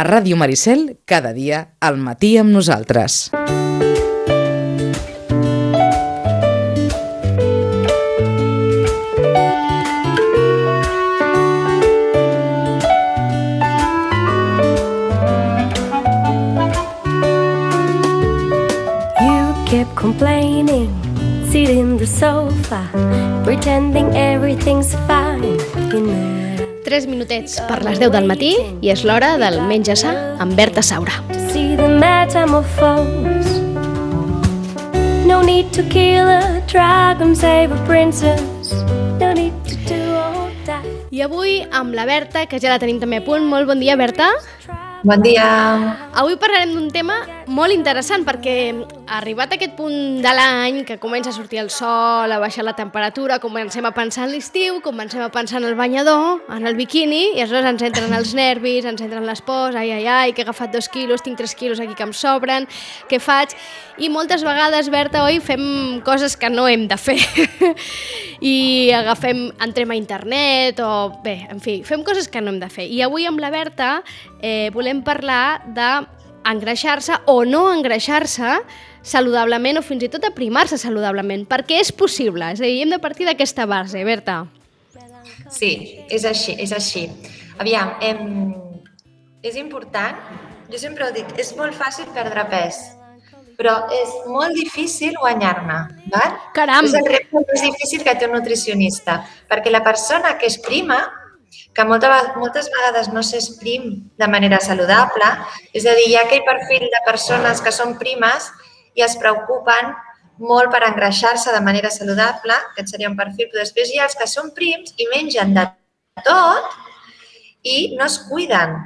a Ràdio Maricel, cada dia al matí amb nosaltres. kept complaining, sitting in the sofa, pretending everything's fine in there. 3 minutets per les 10 del matí i és l'hora del Menja Sa amb Berta Saura. No need to kill a dragon, save a princess. No need to do all that. I avui amb la Berta, que ja la tenim també a punt. Molt bon dia, Berta. Bon dia. Avui parlarem d'un tema molt interessant perquè arribat a aquest punt de l'any que comença a sortir el sol, a baixar la temperatura, comencem a pensar en l'estiu, comencem a pensar en el banyador, en el biquini, i aleshores ens entren els nervis, ens entren les pors, ai, ai, ai, que he agafat dos quilos, tinc tres quilos aquí que em sobren, què faig? I moltes vegades, Berta, oi, fem coses que no hem de fer. I agafem, entrem a internet, o bé, en fi, fem coses que no hem de fer. I avui amb la Berta eh, volem parlar de engreixar-se o no engreixar-se saludablement o fins i tot aprimar-se saludablement, perquè és possible, és a dir, hem de partir d'aquesta base, Berta. Sí, és així, és així. Aviam, em... és important, jo sempre ho dic, és molt fàcil perdre pes, però és molt difícil guanyar-ne, val? Caram! És el repte més difícil que té un nutricionista, perquè la persona que és prima, que moltes, moltes vegades no s'exprim de manera saludable, és a dir, hi ha aquell perfil de persones que són primes i es preocupen molt per engreixar-se de manera saludable, aquest seria un perfil, però després hi ha els que són prims i mengen de tot i no es cuiden.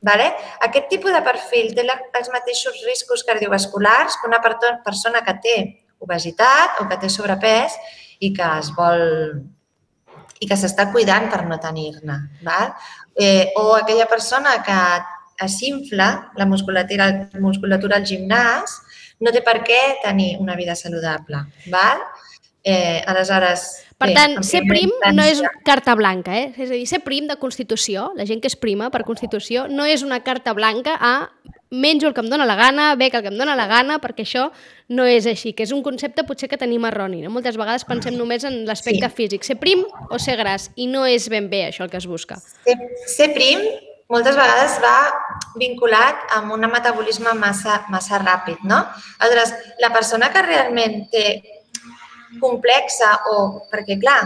Vale? Aquest tipus de perfil té els mateixos riscos cardiovasculars que una persona que té obesitat o que té sobrepès i que es vol i que s'està cuidant per no tenir-ne. Eh, o aquella persona que s'infla la musculatura, la musculatura al gimnàs no té per què tenir una vida saludable. Val? Eh, aleshores... Per tant, ser prim no és carta blanca, eh? És a dir, ser prim de Constitució, la gent que és prima per Constitució, no és una carta blanca a menjo el que em dóna la gana, bec el que em dóna la gana, perquè això no és així, que és un concepte potser que tenim erroni. No? Moltes vegades pensem només en l'aspecte sí. físic, ser prim o ser gras, i no és ben bé això el que es busca. Ser, ser prim moltes vegades va vinculat amb un metabolisme massa, massa ràpid, no? Aleshores, la persona que realment té complexa o... Perquè, clar,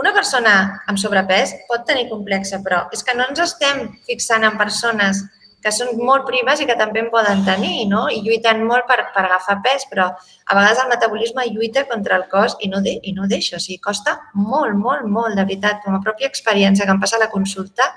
una persona amb sobrepès pot tenir complexa, però és que no ens estem fixant en persones que són molt primes i que també en poden tenir, no? I lluiten molt per, per agafar pes, però a vegades el metabolisme lluita contra el cos i no, de, i no deixa. O sigui, costa molt, molt, molt, de veritat. Com a pròpia experiència que em passa a la consulta,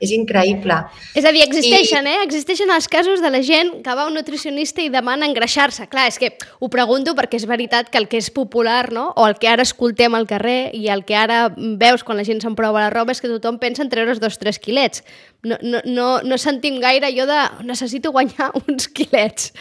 és increïble. És a dir, existeixen, I... eh? Existeixen els casos de la gent que va a un nutricionista i demana engreixar-se. Clar, és que ho pregunto perquè és veritat que el que és popular, no? o el que ara escoltem al carrer i el que ara veus quan la gent s'emprova la roba és que tothom pensa en treure's dos tres quilets. No, no, no, no sentim gaire jo de necessito guanyar uns quilets.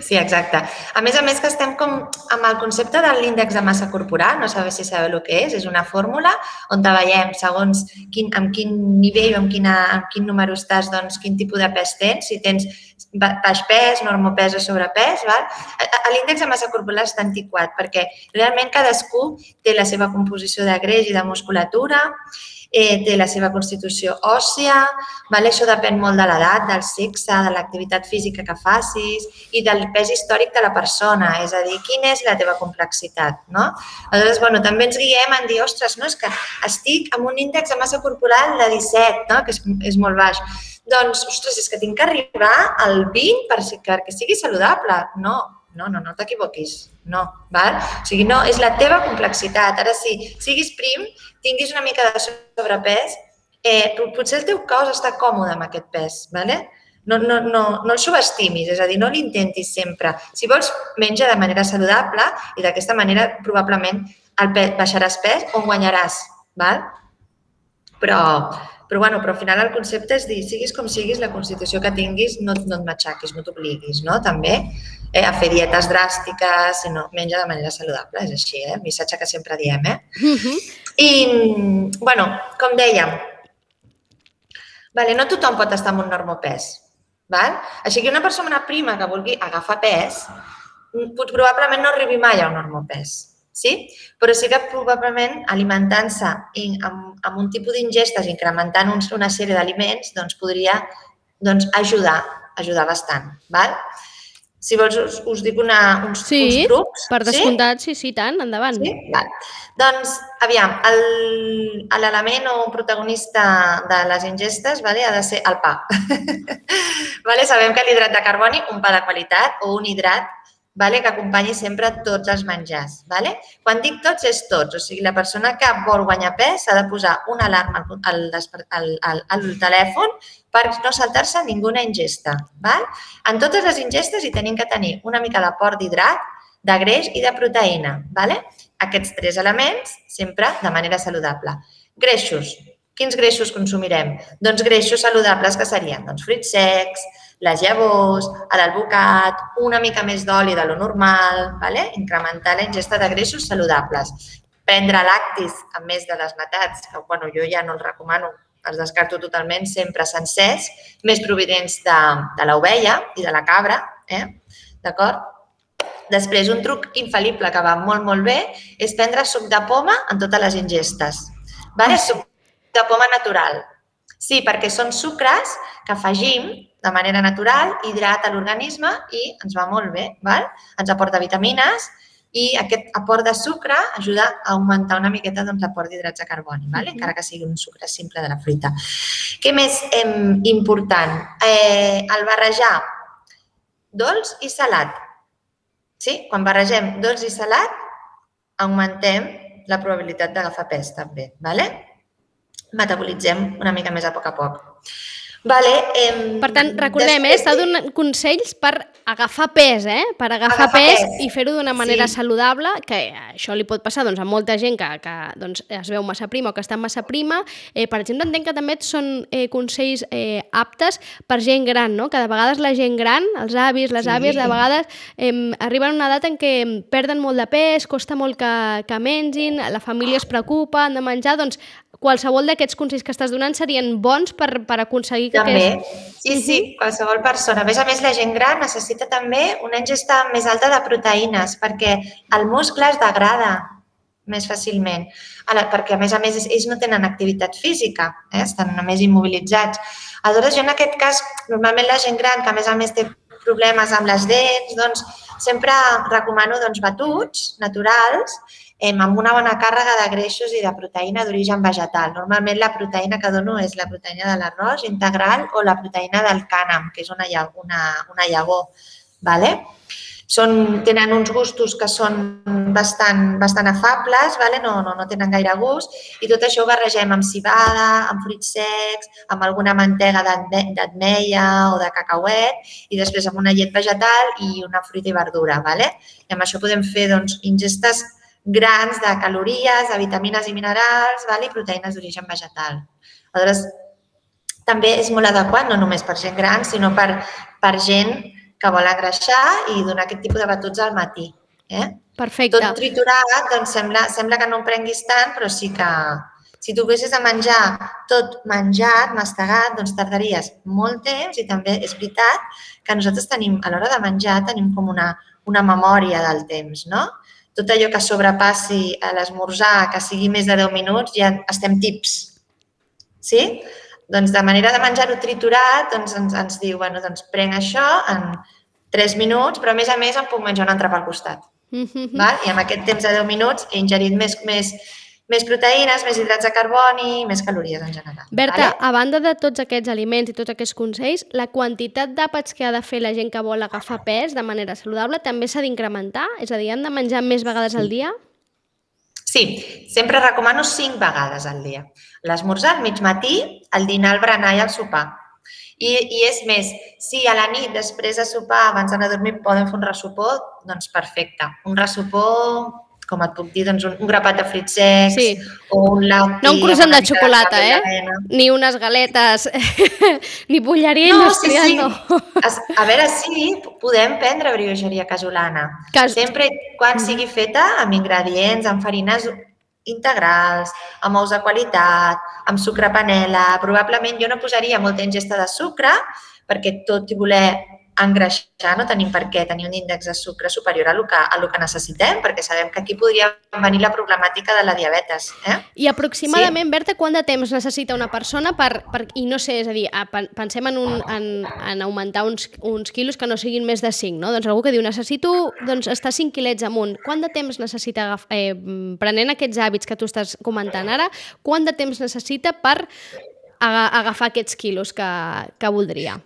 Sí, exacte. A més a més que estem com amb el concepte de l'índex de massa corporal, no sabeu si sabeu el que és, és una fórmula on veiem segons quin, amb quin nivell o amb, quina, amb quin número estàs, doncs quin tipus de pes tens, si tens baix pes, normopès o sobrepès. Val? L'índex de massa corporal està antiquat perquè realment cadascú té la seva composició de greix i de musculatura, eh, té la seva constitució òssia, vale? això depèn molt de l'edat, del sexe, de l'activitat física que facis i del pes històric de la persona, és a dir, quina és la teva complexitat. No? Aleshores, bueno, també ens guiem en dir, ostres, no, és que estic amb un índex de massa corporal de 17, no? que és, és molt baix. Doncs, ostres, és que tinc que arribar al 20 per, perquè sigui saludable. No, no, no, no t'equivoquis. No, val? O sigui, no, és la teva complexitat. Ara sí, siguis prim, tinguis una mica de sobrepès, eh, potser el teu cos està còmode amb aquest pes, ¿vale? no, no, no, no el subestimis, és a dir, no l'intentis sempre. Si vols, menja de manera saludable i d'aquesta manera probablement el pes, baixaràs pes o guanyaràs, val? Però, però, bueno, però al final el concepte és dir, siguis com siguis, la constitució que tinguis, no, no et matxaquis, no t'obliguis, no? També eh, a fer dietes dràstiques, sinó menja de manera saludable, és així, eh? missatge que sempre diem, eh? Uh -huh. I, bueno, com dèiem, Vale? No tothom pot estar amb un normopès. Val? Així que una persona prima que vulgui agafar pes, probablement no arribi mai a un normopès. Sí? Però sí que probablement alimentant-se amb, amb un tipus d'ingestes, incrementant uns, una sèrie d'aliments, doncs podria doncs, ajudar, ajudar bastant. Val? Si vols us, us dic una, uns, Sí, uns trucs. Per descomptat, sí, sí, tant, endavant. Sí? Val. Doncs, aviam, el- l'element o protagonista de les ingestes vale, ha de ser el pa. vale? Sabem que l'hidrat de carboni, un pa de qualitat o un hidrat vale, que acompanyi sempre tots els menjars. Vale? Quan dic tots, és tots. O sigui, la persona que vol guanyar pes s'ha de posar una alarma al, al, al, al, telèfon per no saltar-se ninguna ingesta. Val? En totes les ingestes hi tenim que tenir una mica d'aport d'hidrat, de greix i de proteïna. Vale? Aquests tres elements sempre de manera saludable. Greixos. Quins greixos consumirem? Doncs greixos saludables que serien doncs, fruits secs, les llavors, l'alvocat, una mica més d'oli de lo normal, vale? incrementar la ingesta de greixos saludables. Prendre lactis amb més de desnatats, que bueno, jo ja no els recomano, els descarto totalment, sempre sencers, més providents de, de l'ovella i de la cabra, eh? d'acord? Després, un truc infal·lible que va molt, molt bé és prendre suc de poma en totes les ingestes. Vale? Suc de poma natural. Sí, perquè són sucres que afegim de manera natural, hidrata l'organisme i ens va molt bé. Val? Ens aporta vitamines i aquest aport de sucre ajuda a augmentar una miqueta doncs, l'aport d'hidrats de carboni, vale? encara que sigui un sucre simple de la fruita. Què més eh, important? Eh, el barrejar dolç i salat. Sí? Quan barregem dolç i salat, augmentem la probabilitat d'agafar pes també. Vale? Metabolitzem una mica més a poc a poc. Vale, eh, Per tant, recordem, eh, està donant consells per agafar pes, eh? Per agafar, Agafar pes, pes. i fer-ho d'una manera Sí. saludable, que això li pot passar doncs, a molta gent que, que doncs, es veu massa prima o que està massa prima. Eh, per exemple, entenc que també són eh, consells eh, aptes per gent gran, no? Que de vegades la gent gran, els avis, les Sí. àvies, de vegades eh, arriben a una edat en què perden molt de pes, costa molt que, que mengin, la família es preocupa, han de menjar, doncs qualsevol d'aquests consells que estàs donant serien bons per, per aconseguir que També. aquest... Sí, sí, qualsevol persona. A més a més, la gent gran necessita també una ingesta més alta de proteïnes perquè el muscle es degrada més fàcilment. Perquè, a més a més, ells no tenen activitat física, eh? estan només immobilitzats. Aleshores, jo en aquest cas, normalment la gent gran, que a més a més té problemes amb les dents, doncs sempre recomano doncs, batuts naturals amb una bona càrrega de greixos i de proteïna d'origen vegetal. Normalment la proteïna que dono és la proteïna de l'arròs integral o la proteïna del cànem, que és una, una, una llavor. Vale? Són, tenen uns gustos que són bastant, bastant afables, vale? no, no, no tenen gaire gust, i tot això ho barregem amb cibada, amb fruits secs, amb alguna mantega d'atme- d'ametlla o de cacauet, i després amb una llet vegetal i una fruita i verdura. Vale? I amb això podem fer doncs, ingestes grans de calories, de vitamines i minerals vale? i proteïnes d'origen vegetal. Aleshores, també és molt adequat, no només per gent gran, sinó per, per gent que vol engreixar i donar aquest tipus de batuts al matí. Eh? Perfecte. Tot triturat, doncs sembla, sembla que no en prenguis tant, però sí que si tu haguessis a menjar tot menjat, mastegat, doncs tardaries molt temps i també és veritat que nosaltres tenim, a l'hora de menjar, tenim com una, una memòria del temps, no? Tot allò que sobrepassi a l'esmorzar, que sigui més de 10 minuts, ja estem tips. Sí? Doncs de manera de menjar-ho triturat, doncs ens, ens diu, bueno, doncs prenc això en 3 minuts, però a més a més em puc menjar un altre pel costat. Mhm. Val? I amb aquest temps de 10 minuts he ingerit més, més, més proteïnes, més hidrats de carboni, més calories en general. Berta, vale? a banda de tots aquests aliments i tots aquests consells, la quantitat d'àpats que ha de fer la gent que vol agafar pes de manera saludable també s'ha d'incrementar? És a dir, han de menjar més vegades al dia? Sí, sempre recomano 5 vegades al dia. L'esmorzar al mig matí, el dinar, el berenar i el sopar. I, I és més, si a la nit, després de sopar, abans d'anar a dormir, poden fer un ressopó, doncs perfecte. Un ressopó, com et puc dir, doncs un, un grapat de fruits secs Sí. o un lacti... No un croissant una de xocolata, cafè eh? Ni unes galetes, ni bolleria industrial, no. Es- A veure, sí, podem prendre brioixeria casolana. Cas- Sempre quan sigui feta amb ingredients, amb farines integrals, amb ous de qualitat, amb sucre panela. Probablement jo no posaria molta ingesta de sucre perquè tot i voler engreixar no tenim per què tenir un índex de sucre superior a lo que, a lo que necessitem, perquè sabem que aquí podria venir la problemàtica de la diabetes. Eh? I aproximadament, sí. Berta, quant de temps necessita una persona per, per i no sé, és a dir, a, pensem en, un, en, en augmentar uns, uns quilos que no siguin més de 5, no? Doncs algú que diu, necessito doncs, estar 5 quilets amunt. Quant de temps necessita, eh, prenent aquests hàbits que tu estàs comentant ara, quant de temps necessita per agafar aquests quilos que, que voldria?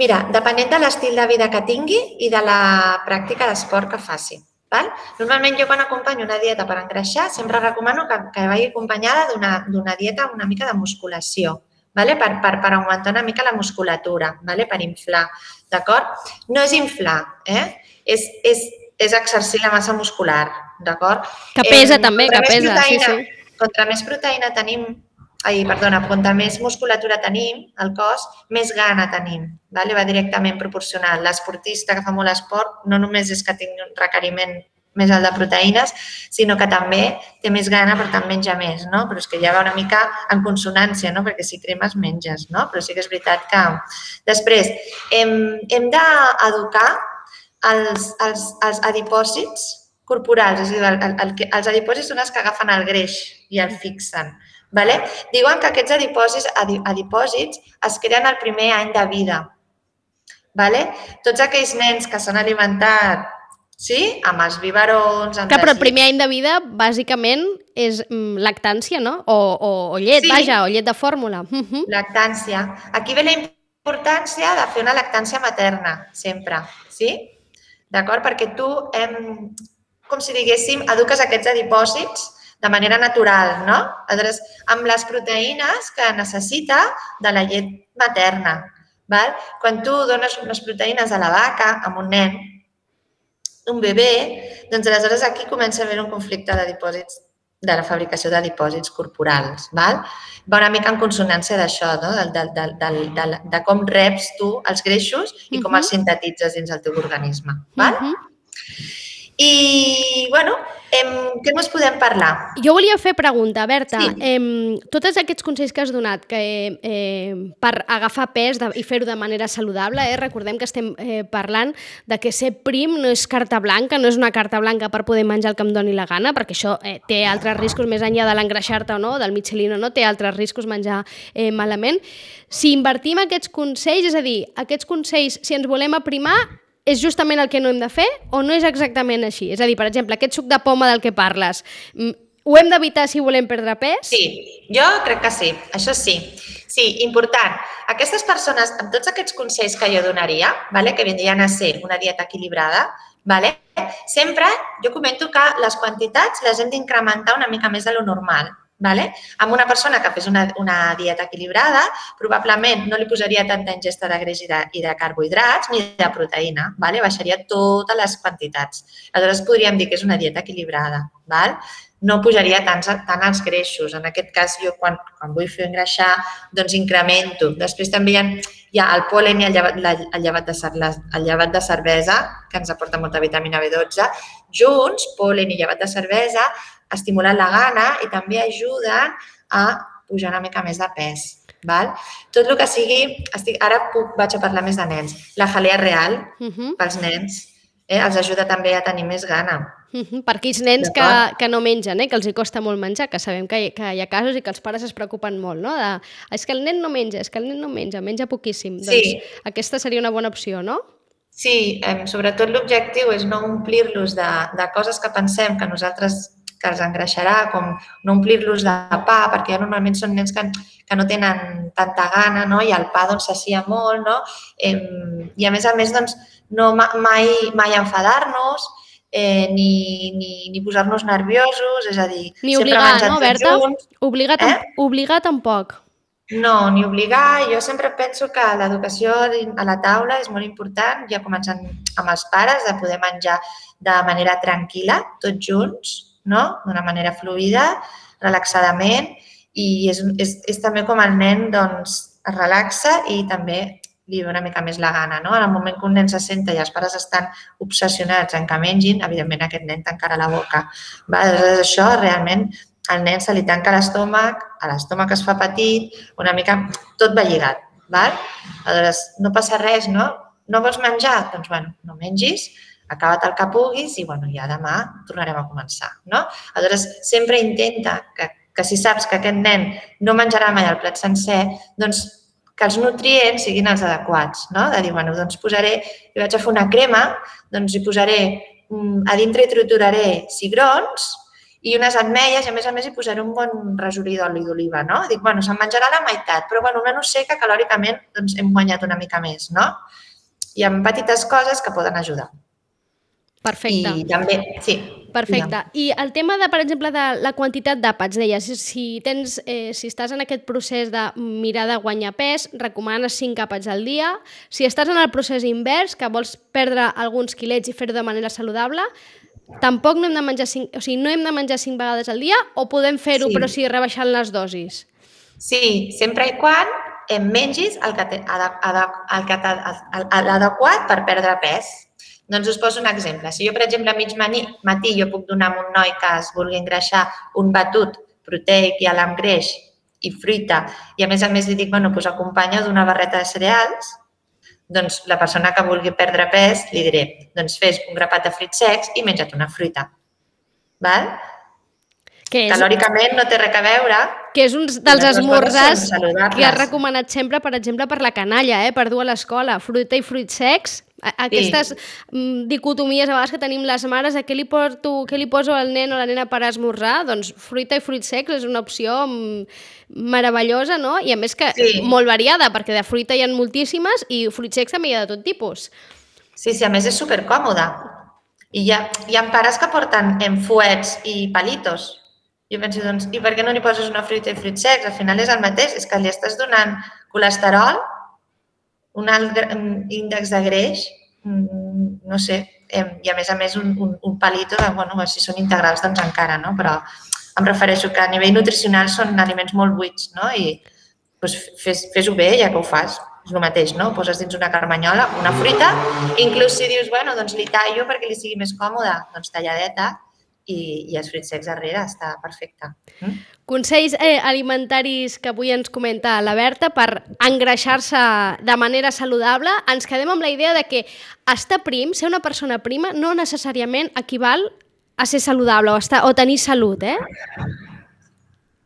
Mira, depenent de l'estil de vida que tingui i de la pràctica d'esport que faci. Val? Normalment jo quan acompanyo una dieta per engreixar sempre recomano que, que vagi acompanyada d'una dieta una mica de musculació, vale? per, per, per augmentar una mica la musculatura, vale? per inflar. D'acord? No és inflar, eh? és, és, és exercir la massa muscular. D'acord? Que pesa eh, també, que pesa. Proteïna, sí, sí. Contra més proteïna tenim ai, perdona, quanta més musculatura tenim al cos, més gana tenim. Vale? Va directament proporcional. L'esportista que fa molt esport no només és que tingui un requeriment més alt de proteïnes, sinó que també té més gana, per tant menja més, no? Però és que ja va una mica en consonància, no? Perquè si cremes menges, no? Però sí que és veritat que... Després, hem, hem d'educar els, els, els adipòsits corporals, és a dir, el, el, el, els adipòsits són els que agafen el greix i el fixen. Vale? Diuen que aquests adipòsits, adipòsits es creen el primer any de vida. Vale? Tots aquells nens que s'han alimentat sí? amb els biberons... Amb que, però el primer any de vida, bàsicament, és mm, lactància, no? O, o, o llet, sí. vaja, o llet de fórmula. Uh -huh. Lactància. Aquí ve la importància de fer una lactància materna, sempre, sí? D'acord? Perquè tu, hem, com si diguéssim, eduques aquests adipòsits de manera natural, no? Aleshores, amb les proteïnes que necessita de la llet materna. Val? Quan tu dones unes proteïnes a la vaca, amb un nen, un bebè, doncs aleshores aquí comença a haver un conflicte de dipòsits de la fabricació de dipòsits corporals. Val? Va una mica en consonància d'això, no? de, de, de, de, de, de com reps tu els greixos i com uh -huh. els sintetitzes dins el teu organisme. Val? Uh -huh. I, bueno, em, què més podem parlar? Jo volia fer pregunta, Berta. Sí. Em, tots aquests consells que has donat que, eh, per agafar pes de, i fer-ho de manera saludable, eh, recordem que estem eh, parlant de que ser prim no és carta blanca, no és una carta blanca per poder menjar el que em doni la gana, perquè això eh, té altres riscos més enllà de l'engreixar-te o no, del Michelin o no, té altres riscos menjar eh, malament. Si invertim aquests consells, és a dir, aquests consells, si ens volem aprimar, és justament el que no hem de fer o no és exactament així? És a dir, per exemple, aquest suc de poma del que parles, mm, ho hem d'evitar si volem perdre pes? Sí, jo crec que sí, això sí. Sí, important. Aquestes persones, amb tots aquests consells que jo donaria, vale, que vindrien a ser una dieta equilibrada, vale, sempre jo comento que les quantitats les hem d'incrementar una mica més de lo normal. Vale? Amb una persona que fes una, una dieta equilibrada, probablement no li posaria tanta ingesta de greix i de, i de carbohidrats ni de proteïna, vale? baixaria totes les quantitats. Aleshores podríem dir que és una dieta equilibrada. Val? No pujaria tant, tant els greixos. En aquest cas, jo quan, quan vull fer engreixar, doncs incremento. Després també hi ha, hi ha el polen i el llevat, el, llevat de, el llevat de cervesa, que ens aporta molta vitamina B12. Junts, polen i llevat de cervesa, estimulen la gana i també ajuden a pujar una mica més de pes. Val? Tot el que sigui... Estic, ara puc, vaig a parlar més de nens. La jalea real, uh -huh. pels nens, eh, els ajuda també a tenir més gana. Uh -huh. Per aquells nens que, que no mengen, eh, que els hi costa molt menjar, que sabem que hi, que hi ha casos i que els pares es preocupen molt, no? De, és que el nen no menja, és que el nen no menja, menja poquíssim. Sí. Doncs aquesta seria una bona opció, no? Sí, eh, sobretot l'objectiu és no omplir-los de, de coses que pensem que nosaltres que els engreixarà, com no omplir-los de pa, perquè ja normalment són nens que, que no tenen tanta gana, no? i el pa doncs s'assia molt, no? Eh, I a més a més, doncs, no mai, mai enfadar-nos, eh, ni, ni, ni posar-nos nerviosos, és a dir... Ni obligar, no, Berta? Junts. Obligar, eh? obligar tampoc. No, ni obligar. Jo sempre penso que l'educació a la taula és molt important, ja començant amb els pares, de poder menjar de manera tranquil·la, tots junts, no? d'una manera fluida, relaxadament, i és, és, és també com el nen doncs, es relaxa i també li ve una mica més la gana. No? En el moment que un nen se senta i els pares estan obsessionats en que mengin, evidentment aquest nen tancarà la boca. Va? Aleshores, això realment al nen se li tanca l'estómac, a l'estómac es fa petit, una mica tot va lligat. Val? Aleshores, no passa res, no? No vols menjar? Doncs, bueno, no mengis, acaba't el que puguis i, bueno, ja demà tornarem a començar, no? Aleshores, sempre intenta que, que si saps que aquest nen no menjarà mai el plat sencer, doncs que els nutrients siguin els adequats, no? De dir, bueno, doncs posaré, li vaig a fer una crema, doncs hi posaré, mm, a dintre hi trituraré cigrons i unes ametlles i a més a més hi posaré un bon resorí d'oli d'oliva, no? Dic, bueno, se'n menjarà la meitat, però bueno, una no sé que calòricament doncs, hem guanyat una mica més, no? I amb petites coses que poden ajudar. Perfecte. I també, sí. Perfecte. I el tema, de, per exemple, de la quantitat d'àpats, deies, si, tens, eh, si estàs en aquest procés de mirar de guanyar pes, recomanes 5 àpats al dia. Si estàs en el procés invers, que vols perdre alguns quilets i fer-ho de manera saludable, tampoc no hem de menjar 5, o sigui, no hem de menjar 5 vegades al dia o podem fer-ho Sí. però sí rebaixant les dosis? Sí, sempre i quan em mengis el que te- el el- el- l'adequat per perdre pes. Doncs us poso un exemple. Si jo, per exemple, a mig matí jo puc donar a un noi que es vulgui engreixar un batut proteic i amb greix i fruita i a més a més li dic, bueno, doncs acompanya d'una barreta de cereals, doncs la persona que vulgui perdre pes li diré, doncs fes un grapat de fruits secs i menja't una fruita. Val? Que és, Calòricament no té res a veure, que és un dels esmorzars que has recomanat sempre, per exemple, per la canalla, eh? per dur a l'escola, fruita i fruits secs. Aquestes sí. dicotomies a vegades que tenim les mares, a què li, porto, què li poso al nen o la nena per esmorzar? Doncs fruita i fruits secs és una opció mm, meravellosa, no? I a més que Sí. molt variada, perquè de fruita hi ha moltíssimes i fruits secs també hi ha de tot tipus. Sí, sí, a més és supercòmode. I hi ha, hi ha pares que porten en fuets i palitos. Jo penso, doncs, i per què no li poses una fruita i fruits secs? Al final és el mateix, és que li estàs donant colesterol, un alt índex de greix, mm, no sé, i a més a més un, un, un palito, de, bueno, si són integrals doncs encara, no? Però em refereixo que a nivell nutricional són aliments molt buits, no? I doncs, fes- fes-ho bé ja que ho fas. És el mateix, no? Poses dins una carmanyola, una fruita, inclús si dius, bueno, doncs li tallo perquè li sigui més còmode, doncs talladeta i, i els fruits secs darrere, està perfecte. Mm? Consells eh, alimentaris que avui ens comenta la Berta per engreixar-se de manera saludable. Ens quedem amb la idea de que estar prim, ser una persona prima, no necessàriament equival a ser saludable o, estar, o tenir salut, eh?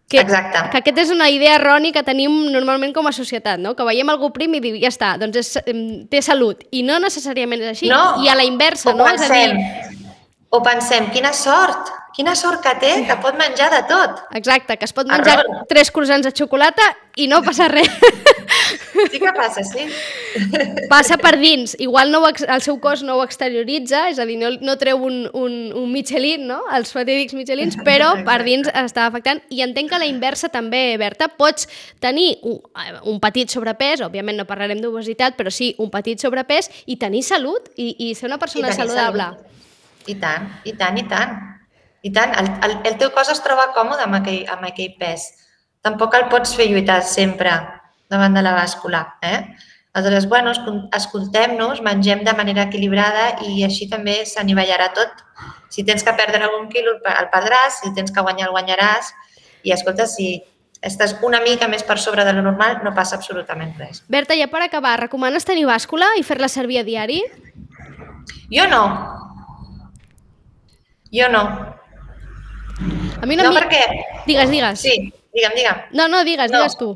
Que, Exacte. que aquesta és una idea errònia que tenim normalment com a societat, no? Que veiem algú prim i diu, ja està, doncs és, em, té salut. I no necessàriament és així. No. I a la inversa, O no? És a dir, pensem, o pensem, quina sort, quina sort que té, que pot menjar de tot. exacte, que es pot menjar Error. tres croissants de xocolata i no passa res. Sí que passa, sí. passa per dins. Igual no ho, el seu cos no ho exterioritza, és a dir, no, no treu un, un, un Michelin, no? els fatídics Michelins, però per dins està afectant. I entenc que la inversa també, Berta, pots tenir un, eh, un petit sobrepès, òbviament no parlarem d'obesitat, però sí un petit sobrepès i tenir salut i, i ser una persona saludable. salut. I tant, i tant, i tant. I tant, el, el, el teu cos es troba còmode amb aquell, amb aquell pes. Tampoc el pots fer lluitar sempre davant de la bàscula. Eh? Aleshores, bueno, escol- escoltem-nos, mengem de manera equilibrada i així també s'anivellarà tot. Si tens que perdre algun quilo, el perdràs, si tens que guanyar, el guanyaràs. I escolta, si estàs una mica més per sobre de lo normal, no passa absolutament res. Berta, ja per acabar, recomanes tenir bàscula i fer-la servir a diari? Jo no. Jo no. A mi una No, mi- perquè... Digues, digues. Sí, digue'm, digue'm. No, no, digues, No. digues tu.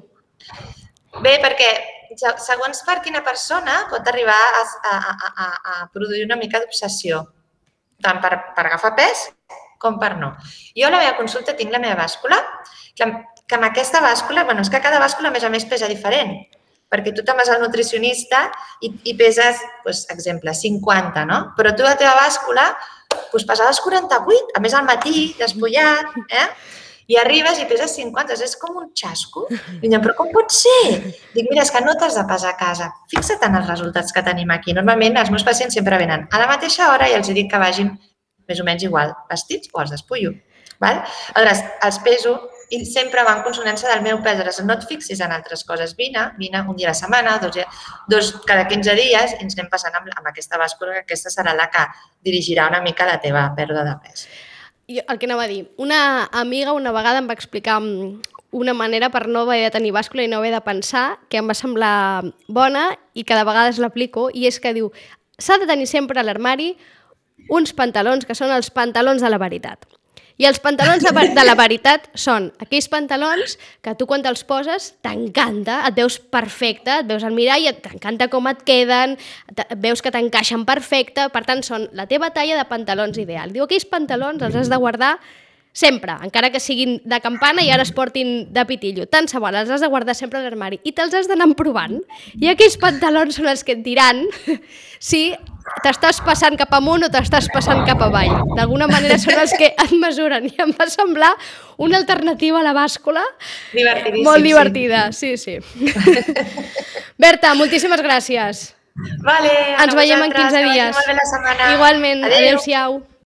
Bé, perquè segons per quina persona pot arribar a, a, a, a, a produir una mica d'obsessió, tant per, per agafar pes com per no. Jo a la meva consulta tinc la meva bàscula, que, que amb aquesta bàscula, bueno, és que cada bàscula a més a més pesa diferent, perquè tu te'n vas al nutricionista i, i peses, doncs, exemple, 50, no? Però tu la teva bàscula doncs, pesaves 48, a més al matí, despullat, eh? I arribes i peses 50, és com un xasco. I diuen, però com pot ser? Dic, mira, és que no t'has de pesar a casa. Fixa't en els resultats que tenim aquí. Normalment els meus pacients sempre venen a la mateixa hora i els dic que vagin més o menys igual, vestits o els despullo. Val? Aleshores, els peso i sempre va en consonància del meu pes. Aleshores, no et fixis en altres coses. Vine, vine un dia a la setmana, dos, dos cada 15 dies i ens anem passant amb, amb aquesta bàscula, que aquesta serà la que dirigirà una mica la teva pèrdua de pes. jo, el que anava a dir, una amiga una vegada em va explicar mm, una manera per no haver de tenir bàscula i no haver de pensar, que em va semblar bona i que de vegades l'aplico, i és que diu, s'ha de tenir sempre a l'armari uns pantalons que són els pantalons de la veritat. I els pantalons de, de la veritat són aquells pantalons que tu quan te'ls poses t'encanta, et veus perfecte, et veus al mirall, t'encanta com et queden, veus que t'encaixen perfecte, per tant són la teva talla de pantalons ideal. Diu, aquells pantalons els has de guardar sempre, encara que siguin de campana i ara es portin de pitillo. Tant se val, els has de guardar sempre a l'armari i te'ls has d'anar provant. I aquells pantalons són els que et diran si t'estàs passant cap amunt o t'estàs passant cap avall. D'alguna manera són els que et mesuren i em va semblar una alternativa a la bàscula molt divertida, sí, sí. Berta, moltíssimes gràcies. Vale, Ens veiem en vosaltres, 15 que vagi dies. Molt bé la setmana. Igualment, Adéu. adeu-siau.